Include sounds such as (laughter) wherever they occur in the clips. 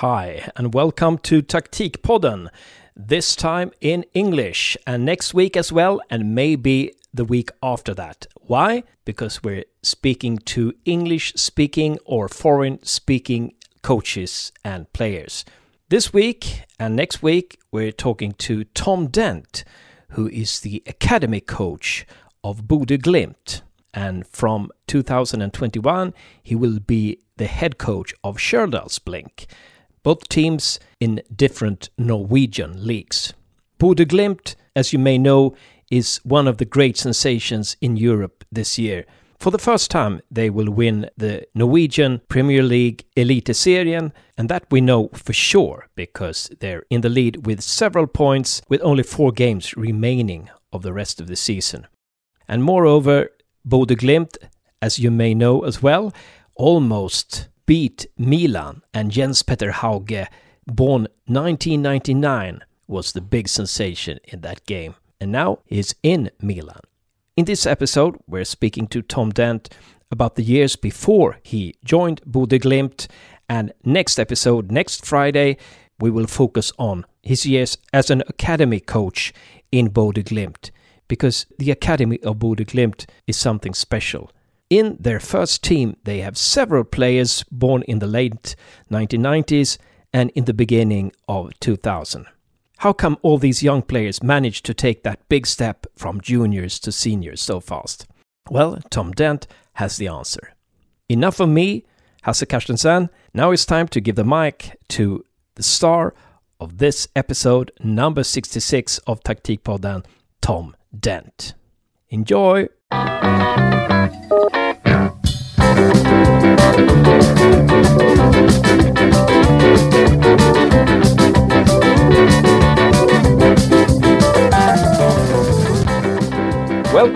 Hi, and welcome to Taktikpodden. This time in English, and next week as well, and maybe the week after that. Why? Because we're speaking to English speaking or foreign speaking coaches and players. This week and next week, we're talking to Tom Dent, who is the academy coach of Bodø Glimt. And from 2021, he will be the head coach of Stjørdals-Blink, both teams in different Norwegian leagues. Bodø Glimt, as you may know, is one of the great sensations in Europe this year. For the first time, they will win the Norwegian Premier League Eliteserien, and that we know for sure because they're in the lead with several points with only four games remaining of the rest of the season. And moreover, Bodø Glimt, as you may know as well, almost beat Milan and Jens Petter Hauge, born 1999, was the big sensation in that game. And now he's in Milan. In this episode, we're speaking to Tom Dent about the years before he joined Bodø Glimt. And next episode, next Friday, we will focus on his years as an academy coach in Bodø Glimt because the Academy of Bodø Glimt is something special. In their first team, they have several players born in the late 1990s and in the beginning of 2000. How come all these young players manage to take that big step from juniors to seniors so fast? Well, Tom Dent has the answer. Enough of me, Hasse Carstensen. Now it's time to give the mic to the star of this episode, number 66 of Taktikpodden, Tom Dent. Enjoy!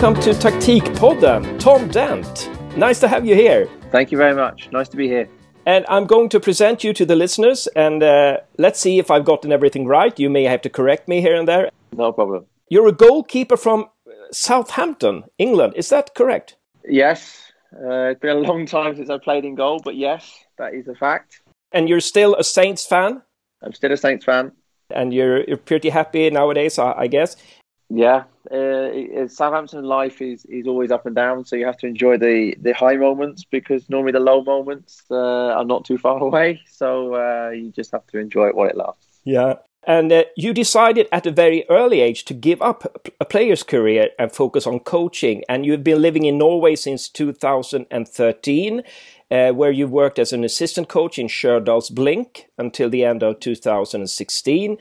Welcome to Taktikpodden, Tom Dent. Nice to have you here. Thank you very much. Nice to be here. And I'm going to present you to the listeners, and uh, let's see if I've gotten everything right. You may have to correct me here and there. No problem. You're a goalkeeper from Southampton, England. Is that correct? Yes. Uh, it's been a long time since I played in goal, but yes, that is a fact. And you're still a Saints fan? I'm still a Saints fan. And you're, you're pretty happy nowadays, I, I guess? Yeah. Uh, Southampton life is, is always up and down, so you have to enjoy the, the high moments because normally the low moments uh, are not too far (laughs) away. So uh, you just have to enjoy it while it lasts. Yeah. And uh, you decided at a very early age to give up a player's career and focus on coaching. And you've been living in Norway since 2013, uh, where you worked as an assistant coach in Stjørdals-Blink until the end of 2016,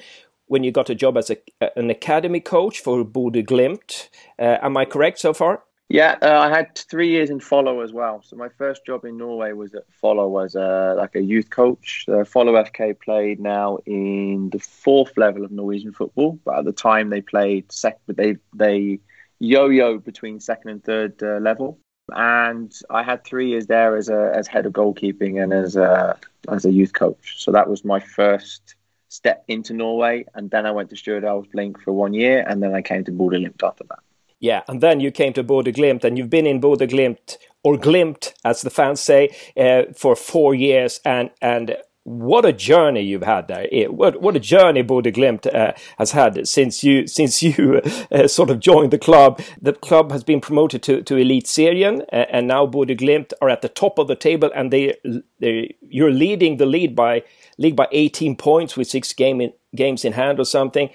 when you got a job as a, an academy coach for Bodø Glimt. Uh, am I correct so far? Yeah, uh, I had three years in Follo as well. So my first job in Norway was at Follo as a, like a youth coach. Uh, Follo FK played now in the fourth level of Norwegian football, but at the time they played sec. But they they yo-yo between second and third uh, level. And I had three years there as a as head of goalkeeping and as a as a youth coach. So that was my first step into Norway. And then I went to Stjørdals-Blink for one year, and then I came to Bodø Glimt after that. Yeah, and then you came to Bodø Glimt, and you've been in Bodø Glimt or Glimt, as the fans say, uh, for four years, and and what a journey you've had there! What what a journey Bodø Glimt uh, has had since you since you uh, sort of joined the club. The club has been promoted to to Eliteserien, uh, and now Bodø Glimt are at the top of the table, and they they you're leading the lead by league by 18 points with six game in, games in hand or something.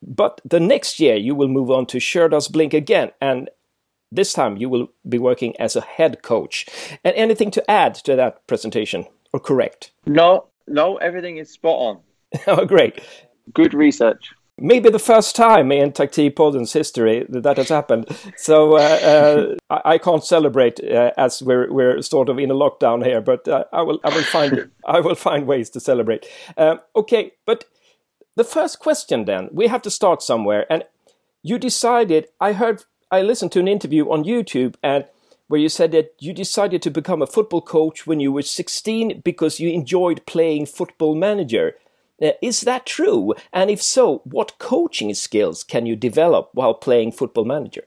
But the next year you will move on to Stjørdals-Blink again, and this time you will be working as a head coach. And anything to add to that presentation, or correct? No, no, everything is spot on. (laughs) oh, great. Good research. Maybe the first time in Taktikpodden's history that that has happened. So uh, uh, (laughs) I, can't celebrate uh, as we're we're sort of in a lockdown here, but uh, I will I will find (laughs) I will find ways to celebrate. Um, okay, but the first question then, we have to start somewhere. And you decided, I heard, I listened to an interview on YouTube and where you said that you decided to become a football coach when you were 16 because you enjoyed playing football manager. Uh, is that true? And if so, what coaching skills can you develop while playing football manager?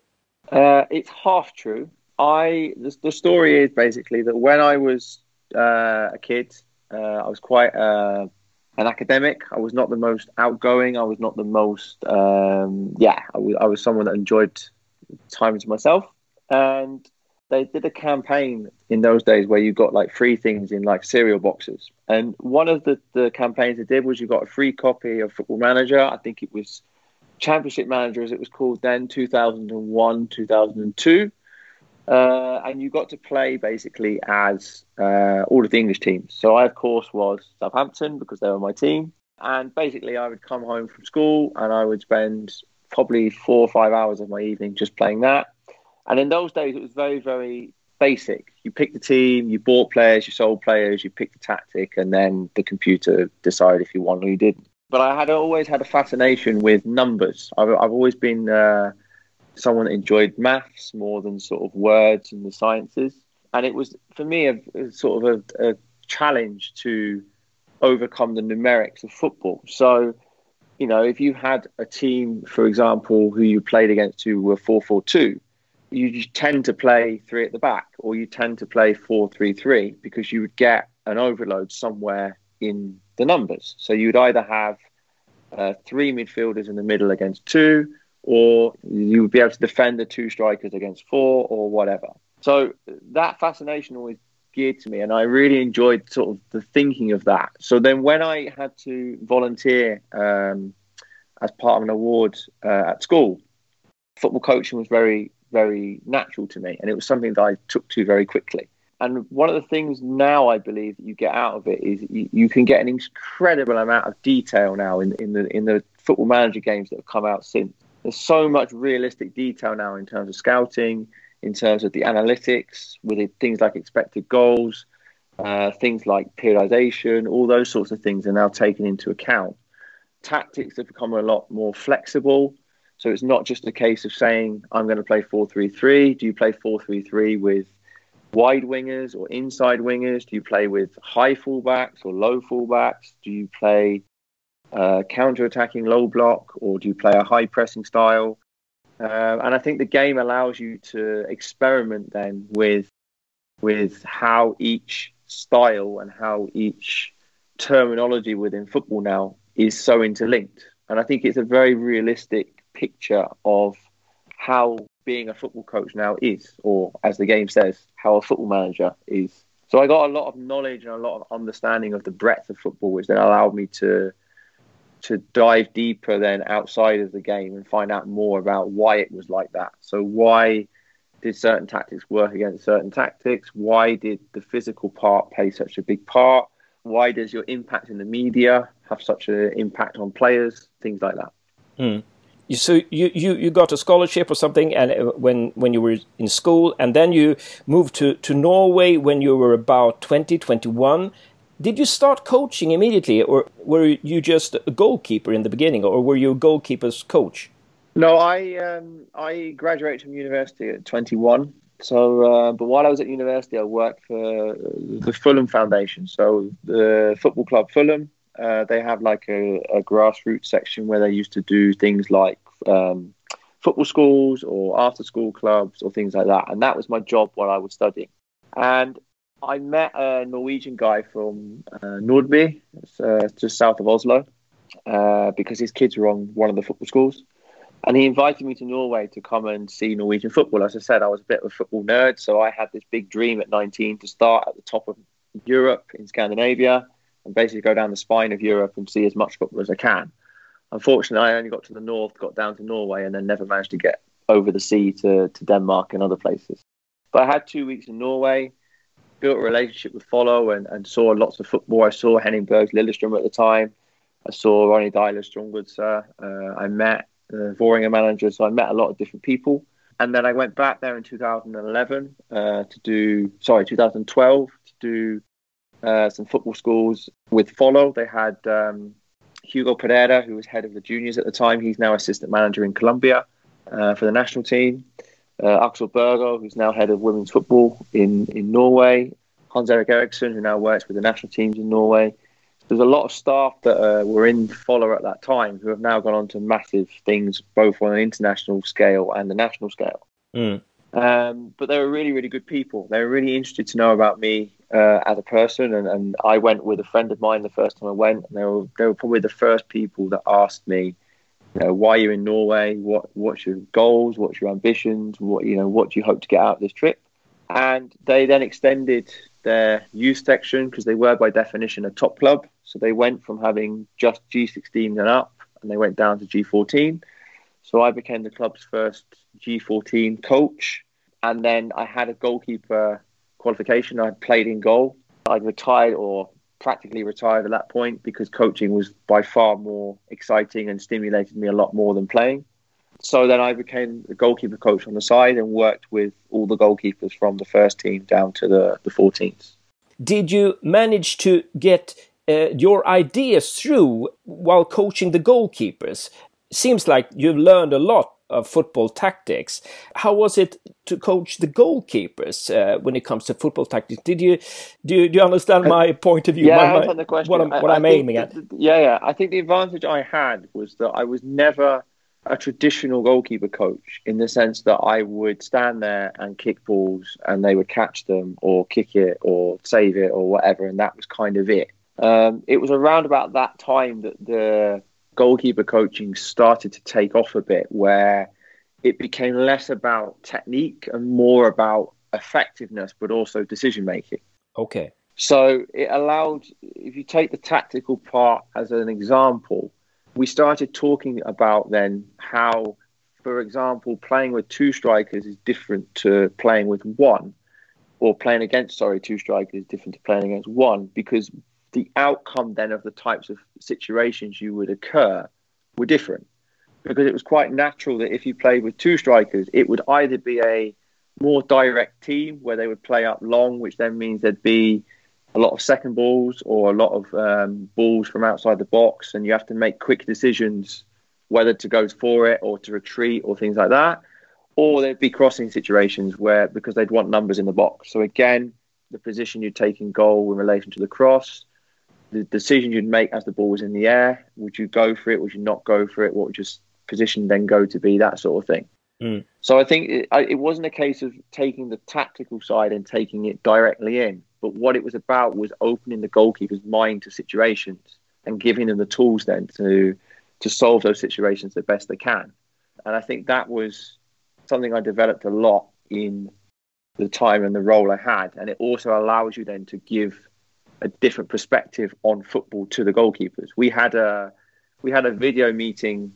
Uh, it's half true. I the, the, story is basically that when I was uh, a kid, uh, I was quite an academic. I was not the most outgoing. I was not the most, um, yeah, I was, I was someone that enjoyed time to myself. And they did a campaign in those days where you got like free things in like cereal boxes. And one of the, the campaigns they did was you got a free copy of Football Manager. I think it was Championship Manager, as it was called then, 2001, 2002. Uh, and you got to play basically as uh, all of the English teams. So I, of course, was Southampton because they were my team. And basically, I would come home from school and I would spend probably four or five hours of my evening just playing that. And in those days, it was very, very basic. You picked the team, you bought players, you sold players, you picked the tactic, and then the computer decided if you won or you didn't. But I had always had a fascination with numbers. I've, I've always been uh, someone that enjoyed maths more than sort of words and the sciences. And it was for me a, a sort of a, a challenge to overcome the numerics of football. So, you know, if you had a team, for example, who you played against who were 4 4 2, you tend to play three at the back or you tend to play 4 3 3 because you would get an overload somewhere in the numbers. So you'd either have uh, three midfielders in the middle against two, or you would be able to defend the two strikers against four or whatever. So that fascination always geared to me, and I really enjoyed sort of the thinking of that. So then when I had to volunteer um, as part of an award uh, at school, football coaching was very, very natural to me, and it was something that I took to very quickly. And one of the things now I believe that you get out of it is you, you can get an incredible amount of detail now in, in the in the football manager games that have come out since there's so much realistic detail now in terms of scouting, in terms of the analytics, with things like expected goals, uh, things like periodization, all those sorts of things are now taken into account. Tactics have become a lot more flexible. So it's not just a case of saying, I'm going to play 4 3 3. Do you play 4 3 3 with wide wingers or inside wingers? Do you play with high fullbacks or low fullbacks? Do you play uh, counter-attacking low block, or do you play a high pressing style? Uh, and I think the game allows you to experiment then with with how each style and how each terminology within football now is so interlinked. And I think it's a very realistic picture of how being a football coach now is, or as the game says, how a football manager is. So I got a lot of knowledge and a lot of understanding of the breadth of football, which then allowed me to to dive deeper then outside of the game and find out more about why it was like that. So why did certain tactics work against certain tactics? Why did the physical part play such a big part? Why does your impact in the media have such an impact on players? Things like that. Hmm. So you, you, you got a scholarship or something, and uh, when when you were in school, and then you moved to, to Norway when you were about 20, 21, did you start coaching immediately, or were you just a goalkeeper in the beginning, or were you a goalkeeper's coach? No, I um, I graduated from university at 21. So, uh, but while I was at university, I worked for the Fulham Foundation. So, the football club Fulham, uh, they have like a, a, grassroots section where they used to do things like um, football schools or after school clubs or things like that. And that was my job while I was studying. And I met a Norwegian guy from uh, Nordby, uh, just south of Oslo, uh, because his kids were on one of the football schools. And he invited me to Norway to come and see Norwegian football. As I said, I was a bit of a football nerd, so I had this big dream at 19 to start at the top of Europe in Scandinavia and basically go down the spine of Europe and see as much football as I can. Unfortunately, I only got to the north, got down to Norway, and then never managed to get over the sea to, to Denmark and other places. But I had two weeks in Norway built a relationship with Follo and, and saw lots of football. I saw Henning Bergs Lillestrøm at the time. I saw Ronny Deila Strømsgodset. Uh, I met the Vålerenga manager, so I met a lot of different people. And then I went back there in 2011 uh, to do, sorry, 2012 to do uh, some football schools with Follo. They had um, Hugo Pereira, who was head of the juniors at the time. He's now assistant manager in Colombia uh, for the national team uh, Axel Berger, who's now head of women's football in, in Norway, Hans Erik Eriksen, who now works with the national teams in Norway. There's a lot of staff that uh, were in Follo at that time who have now gone on to massive things, both on an international scale and the national scale. Mm. Um, but they were really, really good people. They were really interested to know about me uh, as a person. And, and I went with a friend of mine the first time I went, and they were they were probably the first people that asked me, you know, why you're in Norway, what what's your goals, what's your ambitions, what you know, what do you hope to get out of this trip? And they then extended their youth section because they were by definition a top club. So they went from having just G16 and up, and they went down to G14. So I became the club's first G14 coach, and then I had a goalkeeper qualification. I'd played in goal. I'd retired or practically retired at that point because coaching was by far more exciting and stimulated me a lot more than playing. So then I became the goalkeeper coach on the side and worked with all the goalkeepers from the first team down to the, the 14s. Did you manage to get uh, your ideas through while coaching the goalkeepers? Seems like you've learned a lot of football tactics. How was it to coach the goalkeepers uh, when it comes to football tactics? Did you do you, do you understand my point of view? Yeah, my, I my, understand the question. What I'm, what I, I aiming at. Yeah, yeah. I think the advantage I had was that I was never a traditional goalkeeper coach in the sense that I would stand there and kick balls and they would catch them or kick it or save it or whatever, and that was kind of it. Um, it was around about that time that the goalkeeper coaching started to take off a bit, where it became less about technique and more about effectiveness, but also decision making. Okay. So it allowed, if you take the tactical part as an example, we started talking about then how, for example, playing with two strikers is different to playing with one, or playing against, sorry, two strikers is different to playing against one, because the outcome then of the types of situations you would occur were different. Because it was quite natural that if you played with two strikers, it would either be a more direct team where they would play up long, which then means there'd be a lot of second balls or a lot of um, balls from outside the box, and you have to make quick decisions whether to go for it or to retreat or things like that. Or there'd be crossing situations where because they'd want numbers in the box. So again, the position you take in goal in relation to the cross, the decision you'd make as the ball was in the air. Would you go for it? Would you not go for it? What would your position then go to be? That sort of thing. Mm. So I think it, it wasn't a case of taking the tactical side and taking it directly in, but what it was about was opening the goalkeeper's mind to situations and giving them the tools then to to solve those situations the best they can. And I think that was something I developed a lot in the time and the role I had. And it also allows you then to give a different perspective on football to the goalkeepers. We had a we had a video meeting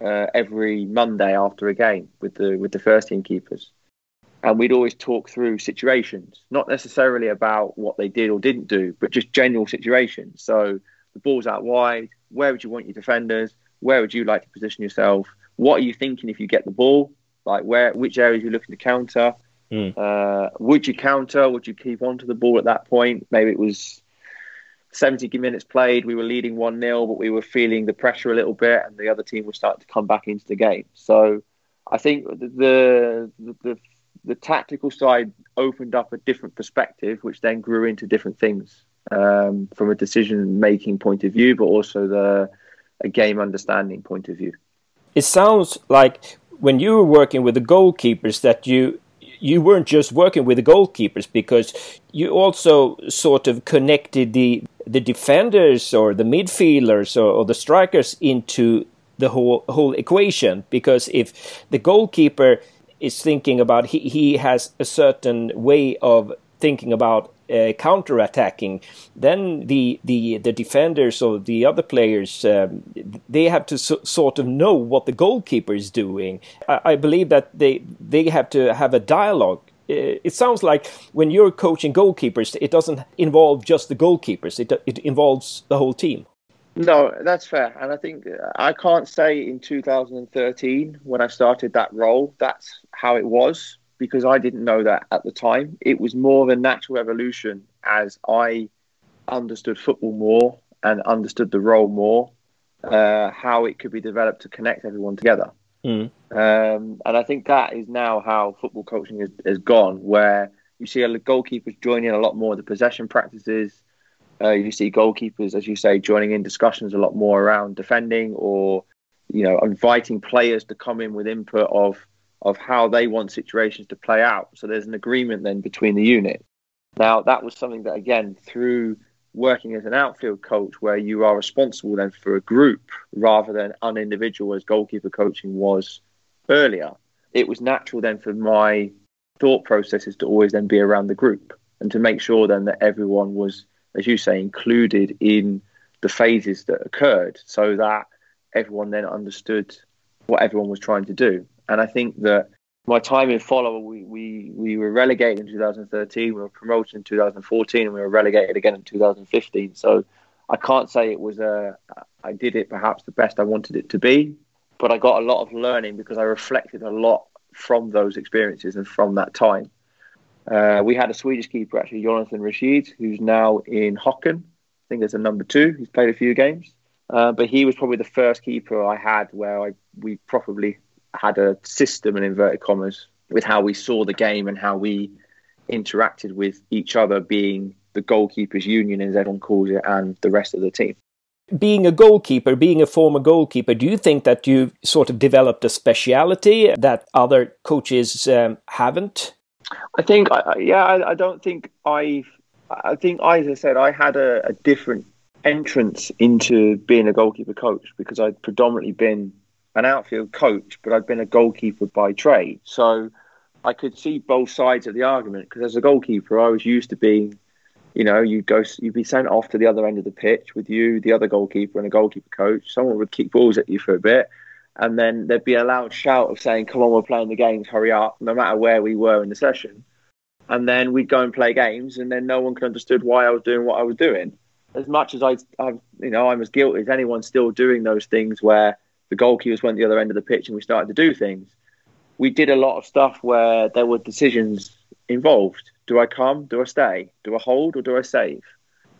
uh, every Monday after a game with the with the first team keepers, and we'd always talk through situations, not necessarily about what they did or didn't do, but just general situations. So the ball's out wide. Where would you want your defenders? Where would you like to position yourself? What are you thinking if you get the ball? Like where, which areas are you looking to counter? Mm. Uh, would you counter? Would you keep on to the ball at that point? Maybe it was 70 minutes played, we were leading 1 0, but we were feeling the pressure a little bit, and the other team was starting to come back into the game. So I think the, the, the, the tactical side opened up a different perspective, which then grew into different things um, from a decision making point of view, but also the a game understanding point of view. It sounds like when you were working with the goalkeepers that you you weren't just working with the goalkeepers because you also sort of connected the the defenders or the midfielders or, or the strikers into the whole whole equation. Because if the goalkeeper is thinking about he, he has a certain way of thinking about uh, counter attacking then the, the the defenders or the other players um, they have to so, sort of know what the goalkeeper is doing. I, I, believe that they they have to have a dialogue. Uh, it sounds like when you're coaching goalkeepers, it doesn't involve just the goalkeepers; it it involves the whole team. No, that's fair, and I think uh, I can't say in 2013 when I started that role that's how it was because I didn't know that at the time. It was more of a natural evolution as I understood football more and understood the role more, uh, how it could be developed to connect everyone together. Mm. Um, and I think that is now how football coaching has, has gone, where you see goalkeepers joining a lot more of the possession practices. Uh, you see goalkeepers, as you say, joining in discussions a lot more around defending or, you know, inviting players to come in with input of of how they want situations to play out. So there's an agreement then between the unit. Now, that was something that, again, through working as an outfield coach, where you are responsible then for a group rather than an individual, as goalkeeper coaching was earlier, it was natural then for my thought processes to always then be around the group and to make sure then that everyone was, as you say, included in the phases that occurred so that everyone then understood what everyone was trying to do. And I think that my time in Follo, we, we, we were relegated in 2013, we were promoted in 2014, and we were relegated again in 2015. So I can't say it was a, I did it perhaps the best I wanted it to be, but I got a lot of learning because I reflected a lot from those experiences and from that time. Uh, we had a Swedish keeper, actually, Jonathan Rasheed, who's now in Häcken. I think there's a number two. He's played a few games. Uh, but he was probably the first keeper I had where I, we probably had a system in inverted commas with how we saw the game and how we interacted with each other, being the goalkeepers union, as everyone calls it, and the rest of the team. Being a goalkeeper, being a former goalkeeper, do you think that you sort of developed a speciality that other coaches um, haven't? I think, yeah, I, I, don't think I've. I think, as I said, I had a, a different entrance into being a goalkeeper coach because I'd predominantly been an outfield coach, but I'd been a goalkeeper by trade. So I could see both sides of the argument because as a goalkeeper, I was used to being, you know, you'd go, you'd be sent off to the other end of the pitch with you, the other goalkeeper, and a goalkeeper coach. Someone would kick balls at you for a bit, and then there'd be a loud shout of saying, "Come on, we're playing the games, hurry up!" No matter where we were in the session, and then we'd go and play games, and then no one could understood why I was doing what I was doing. As much as I, I you know, I'm as guilty as anyone still doing those things where the goalkeepers went the other end of the pitch and we started to do things. We did a lot of stuff where there were decisions involved. Do I come? Do I stay? Do I hold or do I save?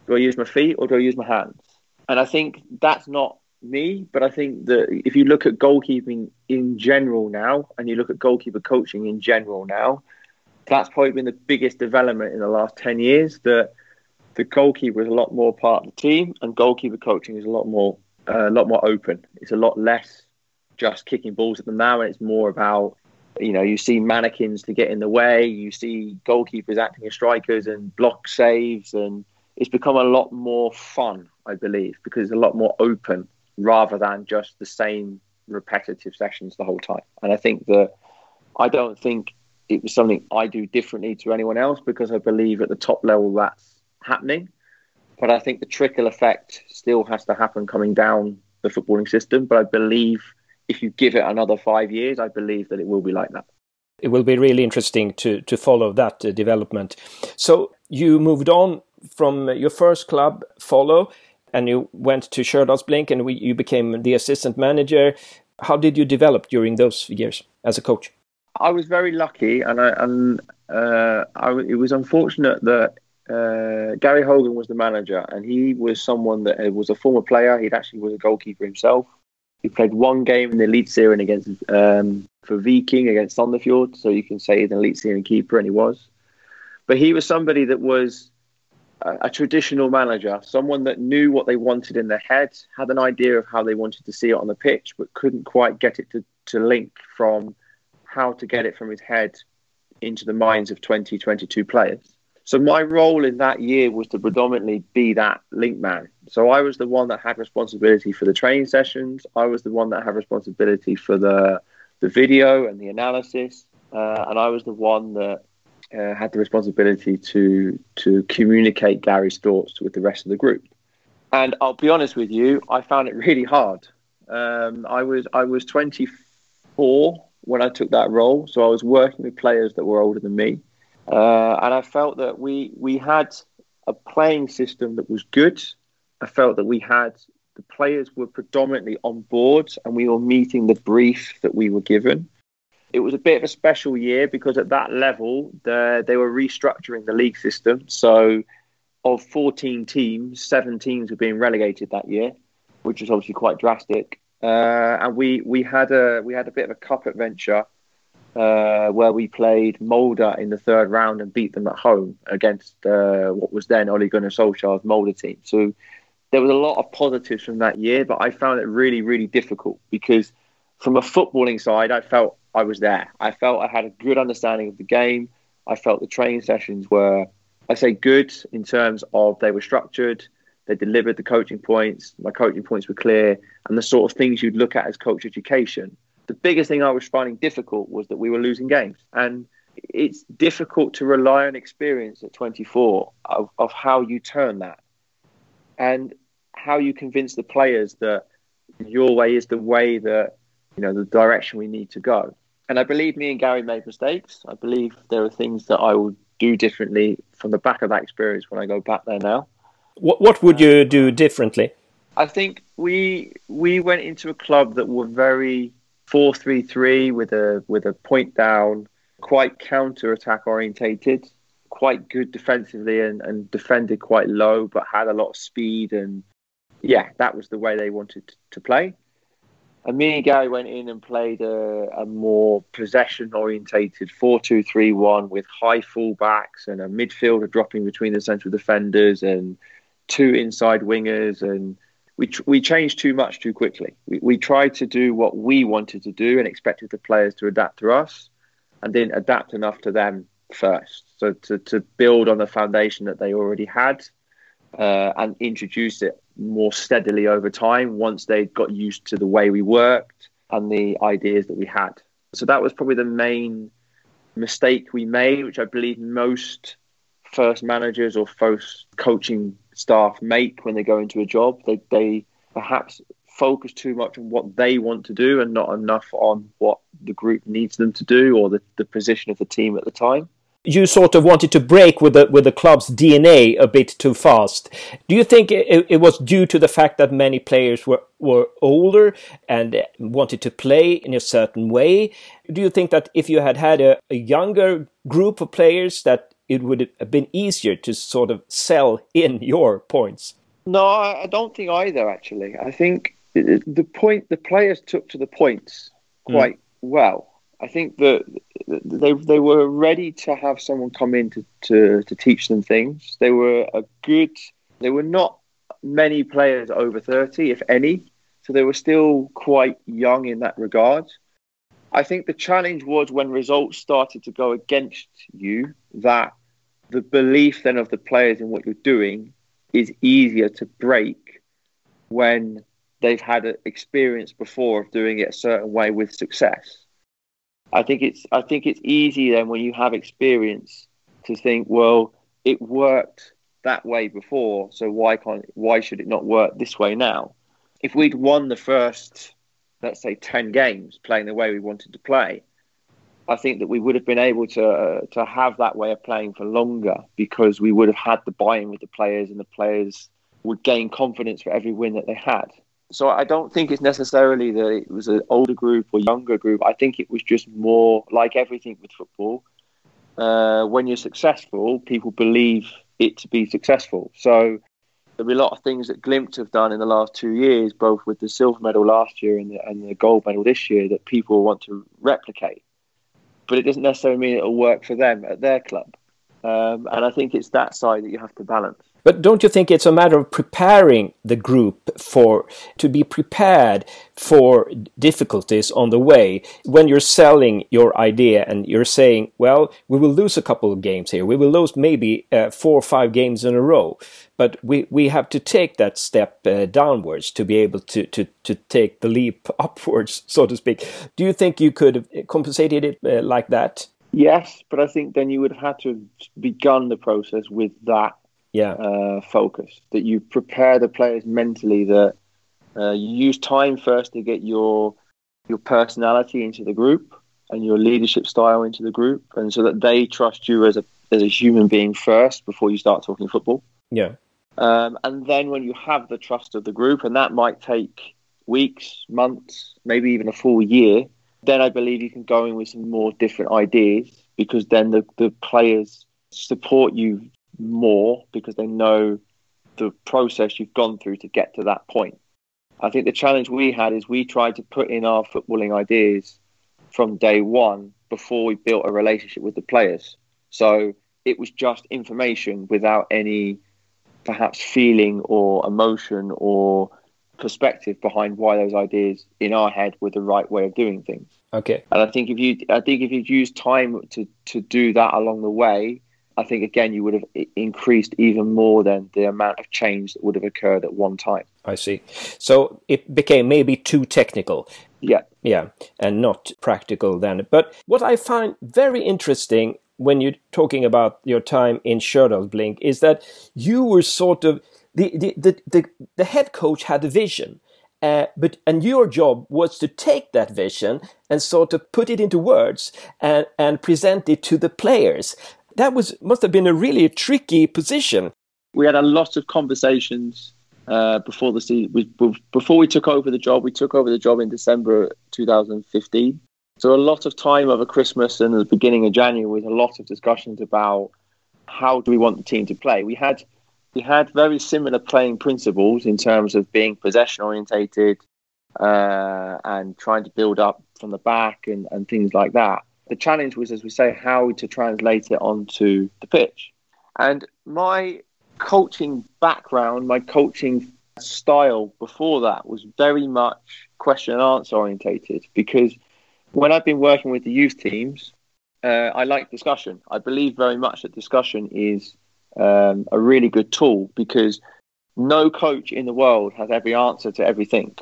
Do I use my feet or do I use my hands? And I think that's not me, but I think that if you look at goalkeeping in general now and you look at goalkeeper coaching in general now, that's probably been the biggest development in the last 10 years that the goalkeeper is a lot more part of the team and goalkeeper coaching is a lot more Uh, a lot more open. It's a lot less just kicking balls at them now, and it's more about you know you see mannequins to get in the way. You see goalkeepers acting as strikers and block saves, and it's become a lot more fun, I believe, because it's a lot more open rather than just the same repetitive sessions the whole time. And I think that I don't think it was something I do differently to anyone else because I believe at the top level that's happening. But I think the trickle effect still has to happen coming down the footballing system. But I believe if you give it another five years, I believe that it will be like that. It will be really interesting to to follow that uh, development. So you moved on from your first club, Follo, and you went to Stjørdals-Blink, and we, you became the assistant manager. How did you develop during those years as a coach? I was very lucky, and I, and uh, I, it was unfortunate that uh, Gary Hogan was the manager, and he was someone that uh, was a former player. He'd actually was a goalkeeper himself. He played one game in the Eliteserien against um, for Viking against Sandefjord, so you can say he's an Eliteserien keeper, and he was. But he was somebody that was a, a, traditional manager, someone that knew what they wanted in their head, had an idea of how they wanted to see it on the pitch, but couldn't quite get it to, to link from how to get it from his head into the minds of 20, 22 players. So my role in that year was to predominantly be that link man. So I was the one that had responsibility for the training sessions. I was the one that had responsibility for the the video and the analysis, uh, and I was the one that uh, had the responsibility to to communicate Gary's thoughts with the rest of the group. And I'll be honest with you, I found it really hard. Um, I was I was 24 when I took that role, so I was working with players that were older than me. Uh, and I felt that we we had a playing system that was good. I felt that we had the players were predominantly on board and we were meeting the brief that we were given. It was a bit of a special year because at that level the, they were restructuring the league system. So of 14 teams, seven teams were being relegated that year, which was obviously quite drastic. Uh, and we, we had a we had a bit of a cup adventure uh, where we played Molde in the third round and beat them at home against uh, what was then Ole Gunnar Solskjaer's Molde team. So there was a lot of positives from that year, but I found it really, really difficult because from a footballing side, I felt I was there. I felt I had a good understanding of the game. I felt the training sessions were I say good in terms of they were structured, they delivered the coaching points, my coaching points were clear, and the sort of things you'd look at as coach education. The biggest thing I was finding difficult was that we were losing games. And it's difficult to rely on experience at 24 of, of how you turn that and how you convince the players that your way is the way that, you know, the direction we need to go. And I believe me and Gary made mistakes. I believe there are things that I will do differently from the back of that experience when I go back there now. What What would you do differently? I think we we went into a club that were very four three three with a with a point down, quite counter attack orientated, quite good defensively and, and defended quite low, but had a lot of speed and yeah, that was the way they wanted to play. Gary went in and played a, a more possession orientated 4 2 3 1 with high fullbacks and a midfielder dropping between the central defenders and two inside wingers. And we, we changed too much too quickly. We, we tried to do what we wanted to do and expected the players to adapt to us and didn't adapt enough to them first. So to, to build on the foundation that they already had uh, and introduce it more steadily over time once they got used to the way we worked and the ideas that we had. So that was probably the main mistake we made, which I believe most first managers or first coaching staff make when they go into a job. They, they perhaps focus too much on what they want to do and not enough on what the group needs them to do or the, the position of the team at the time you sort of wanted to break with the with the club's DNA a bit too fast. Do you think it, it, was due to the fact that many players were were older and wanted to play in a certain way? Do you think that if you had had a, a younger group of players, that it would have been easier to sort of sell in your points? No, I don't think either. Actually, I think the point the players took to the points hmm. quite mm. well. I think that they they were ready to have someone come in to, to, to teach them things. They were a good. There were not many players over thirty, if any, so they were still quite young in that regard. I think the challenge was when results started to go against you that the belief then of the players in what you're doing is easier to break when they've had an experience before of doing it a certain way with success. I think it's I think it's easy then when you have experience to think, well, it worked that way before, so why can't why should it not work this way now? If we'd won the first, let's say, ten games playing the way we wanted to play, I think that we would have been able to uh, to have that way of playing for longer because we would have had the buy-in with the players, and the players would gain confidence for every win that they had. So I don't think it's necessarily that it was an older group or younger group. I think it was just more like everything with football. Uh, when you're successful, people believe it to be successful. So there'll be a lot of things that Glimt have done in the last two years, both with the silver medal last year and the, and the gold medal this year, that people want to replicate. But it doesn't necessarily mean it'll work for them at their club. Um, and I think it's that side that you have to balance. But don't you think it's a matter of preparing the group for to be prepared for difficulties on the way when you're selling your idea and you're saying, well, we will lose a couple of games here, we will lose maybe uh, four or five games in a row, but we, we have to take that step uh, downwards to be able to, to, to take the leap (laughs) upwards, so to speak. Do you think you could have compensated it uh, like that? Yes, but I think then you would have had to have begun the process with that yeah. uh, focus. That you prepare the players mentally. That uh, you use time first to get your your personality into the group and your leadership style into the group, and so that they trust you as a as a human being first before you start talking football. Yeah. Um, and then when you have the trust of the group, and that might take weeks, months, maybe even a full year, then I believe you can go in with some more different ideas because then the, the players support you more because they know the process you've gone through to get to that point. I think the challenge we had is we tried to put in our footballing ideas from day one before we built a relationship with the players. So it was just information without any perhaps feeling or emotion or perspective behind why those ideas in our head were the right way of doing things. Okay. And I think if you I think if you use time to to do that along the way, I think again you would have increased even more than the amount of change that would have occurred at one time. I see. So it became maybe too technical. Yeah. Yeah, and not practical then. But what I find very interesting when you're talking about your time in Blink is that you were sort of the the the, the, the head coach had a vision. Uh, but and your job was to take that vision and sort of put it into words and, and present it to the players that was must have been a really tricky position. We had a lot of conversations uh, before the season. We, before we took over the job, we took over the job in December 2015. So a lot of time over Christmas and the beginning of January was a lot of discussions about how do we want the team to play. We had we had very similar playing principles in terms of being possession orientated uh, and trying to build up from the back and, and things like that. The challenge was, as we say, how to translate it onto the pitch. And my coaching background, my coaching style before that was very much question and answer orientated because when I've been working with the youth teams, uh, I like discussion. I believe very much that discussion is um, a really good tool because no coach in the world has every answer to everything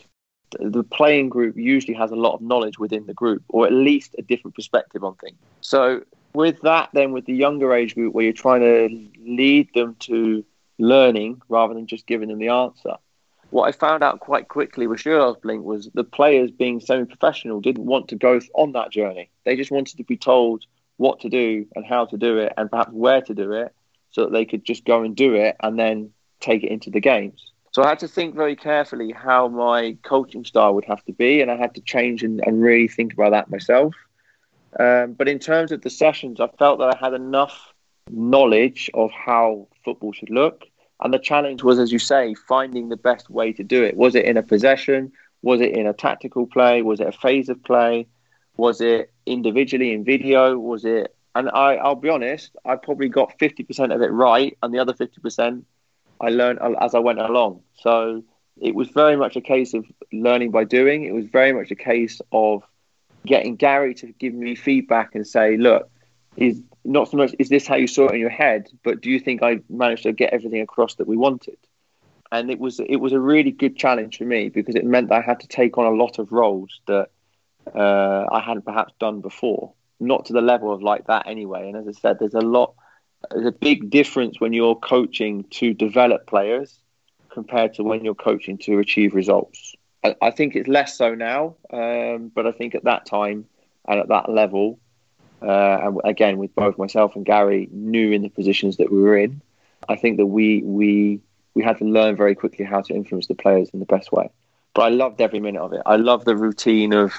the playing group usually has a lot of knowledge within the group, or at least a different perspective on things. So, with that, then with the younger age group, where you're trying to lead them to learning rather than just giving them the answer, what I found out quite quickly with Stjørdals-Blink was the players, being semi-professional, didn't want to go on that journey. They just wanted to be told what to do and how to do it, and perhaps where to do it, so that they could just go and do it and then take it into the games. So I had to think very carefully how my coaching style would have to be, and I had to change and, and really think about that myself. Um, but in terms of the sessions, I felt that I had enough knowledge of how football should look. And the challenge was, as you say, finding the best way to do it. Was it in a possession? Was it in a tactical play? Was it a phase of play? Was it individually in video? Was it? And I, I'll be honest, I probably got 50% of it right, and the other 50% I learned as I went along. So it was very much a case of learning by doing. It was very much a case of getting Gary to give me feedback and say, look, is not so much is this how you saw it in your head, but do you think I managed to get everything across that we wanted? And it was it was a really good challenge for me because it meant that I had to take on a lot of roles that uh, I hadn't perhaps done before, not to the level of like that anyway. And as I said, there's a lot there's a big difference when you're coaching to develop players compared to when you're coaching to achieve results. I, I think it's less so now, um, but I think at that time and at that level, uh, and again with both myself and Gary, knew in the positions that we were in. I think that we we we had to learn very quickly how to influence the players in the best way. But I loved every minute of it. I loved the routine of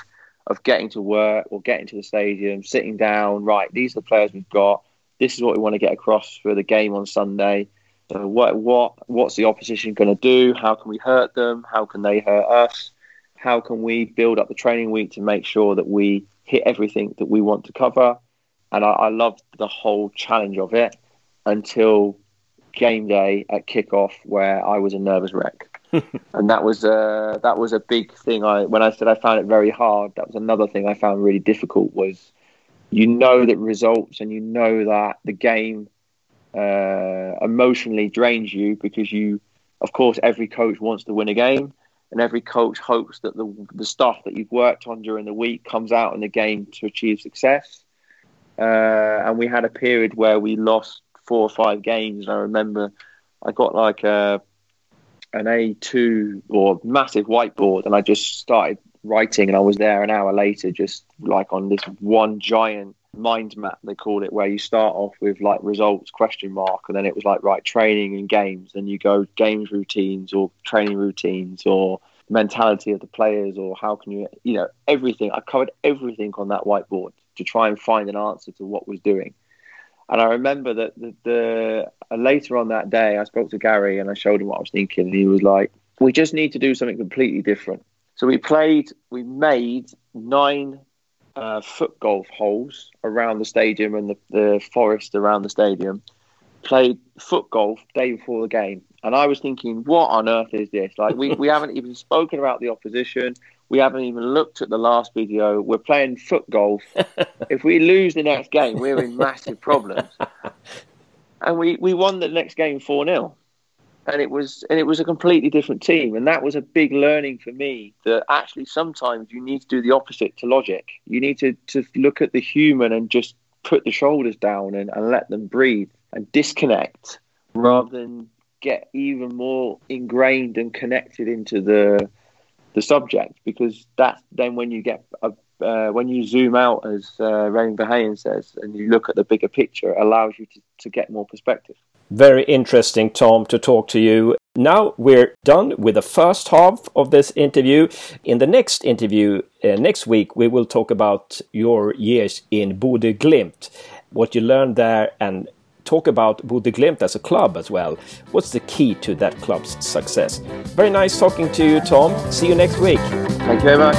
of getting to work or getting to the stadium, sitting down. Right, these are the players we've got this is what we want to get across for the game on Sunday. So what what what's the opposition going to do? How can we hurt them? How can they hurt us? How can we build up the training week to make sure that we hit everything that we want to cover? And I, I loved the whole challenge of it until game day at kickoff, where I was a nervous wreck. (laughs) and that was uh, that was a big thing. I when I said I found it very hard, that was another thing I found really difficult was you know that results and you know that the game uh, emotionally drains you because you, of course, every coach wants to win a game and every coach hopes that the, the stuff that you've worked on during the week comes out in the game to achieve success. Uh, and we had a period where we lost four or five games. And I remember I got like a, an A2 or massive whiteboard and I just started writing, and I was there an hour later, just like on this one giant mind map they call it, where you start off with like results question mark, and then it was like right training and games, and you go games routines or training routines or mentality of the players or how can you you know everything. I covered everything on that whiteboard to try and find an answer to what was doing. And I remember that the, the uh, later on that day, I spoke to Gary and I showed him what I was thinking, and he was like, "We just need to do something completely different." So we played, we made nine uh, foot golf holes around the stadium and the, the forest around the stadium. Played foot golf day before the game. And I was thinking, what on earth is this? Like, we, we haven't even (laughs) spoken about the opposition. We haven't even looked at the last video. We're playing foot golf. (laughs) if we lose the next game, we're in massive problems. (laughs) and we, we won the next game 4 0 and it was and it was a completely different team. And that was a big learning for me that actually sometimes you need to do the opposite to logic. You need to, to look at the human and just put the shoulders down and, and let them breathe and disconnect rather than get even more ingrained and connected into the the subject. Because that's then when you get a, uh, when you zoom out, as uh, Verheyen says, and you look at the bigger picture, it allows you to, to get more perspective. Very interesting, Tom, to talk to you. Now we're done with the first half of this interview. In the next interview, uh, next week, we will talk about your years in Bodø Glimt, what you learned there, and talk about Bodø Glimt as a club as well. What's the key to that club's success? Very nice talking to you, Tom. See you next week. Thank you very much.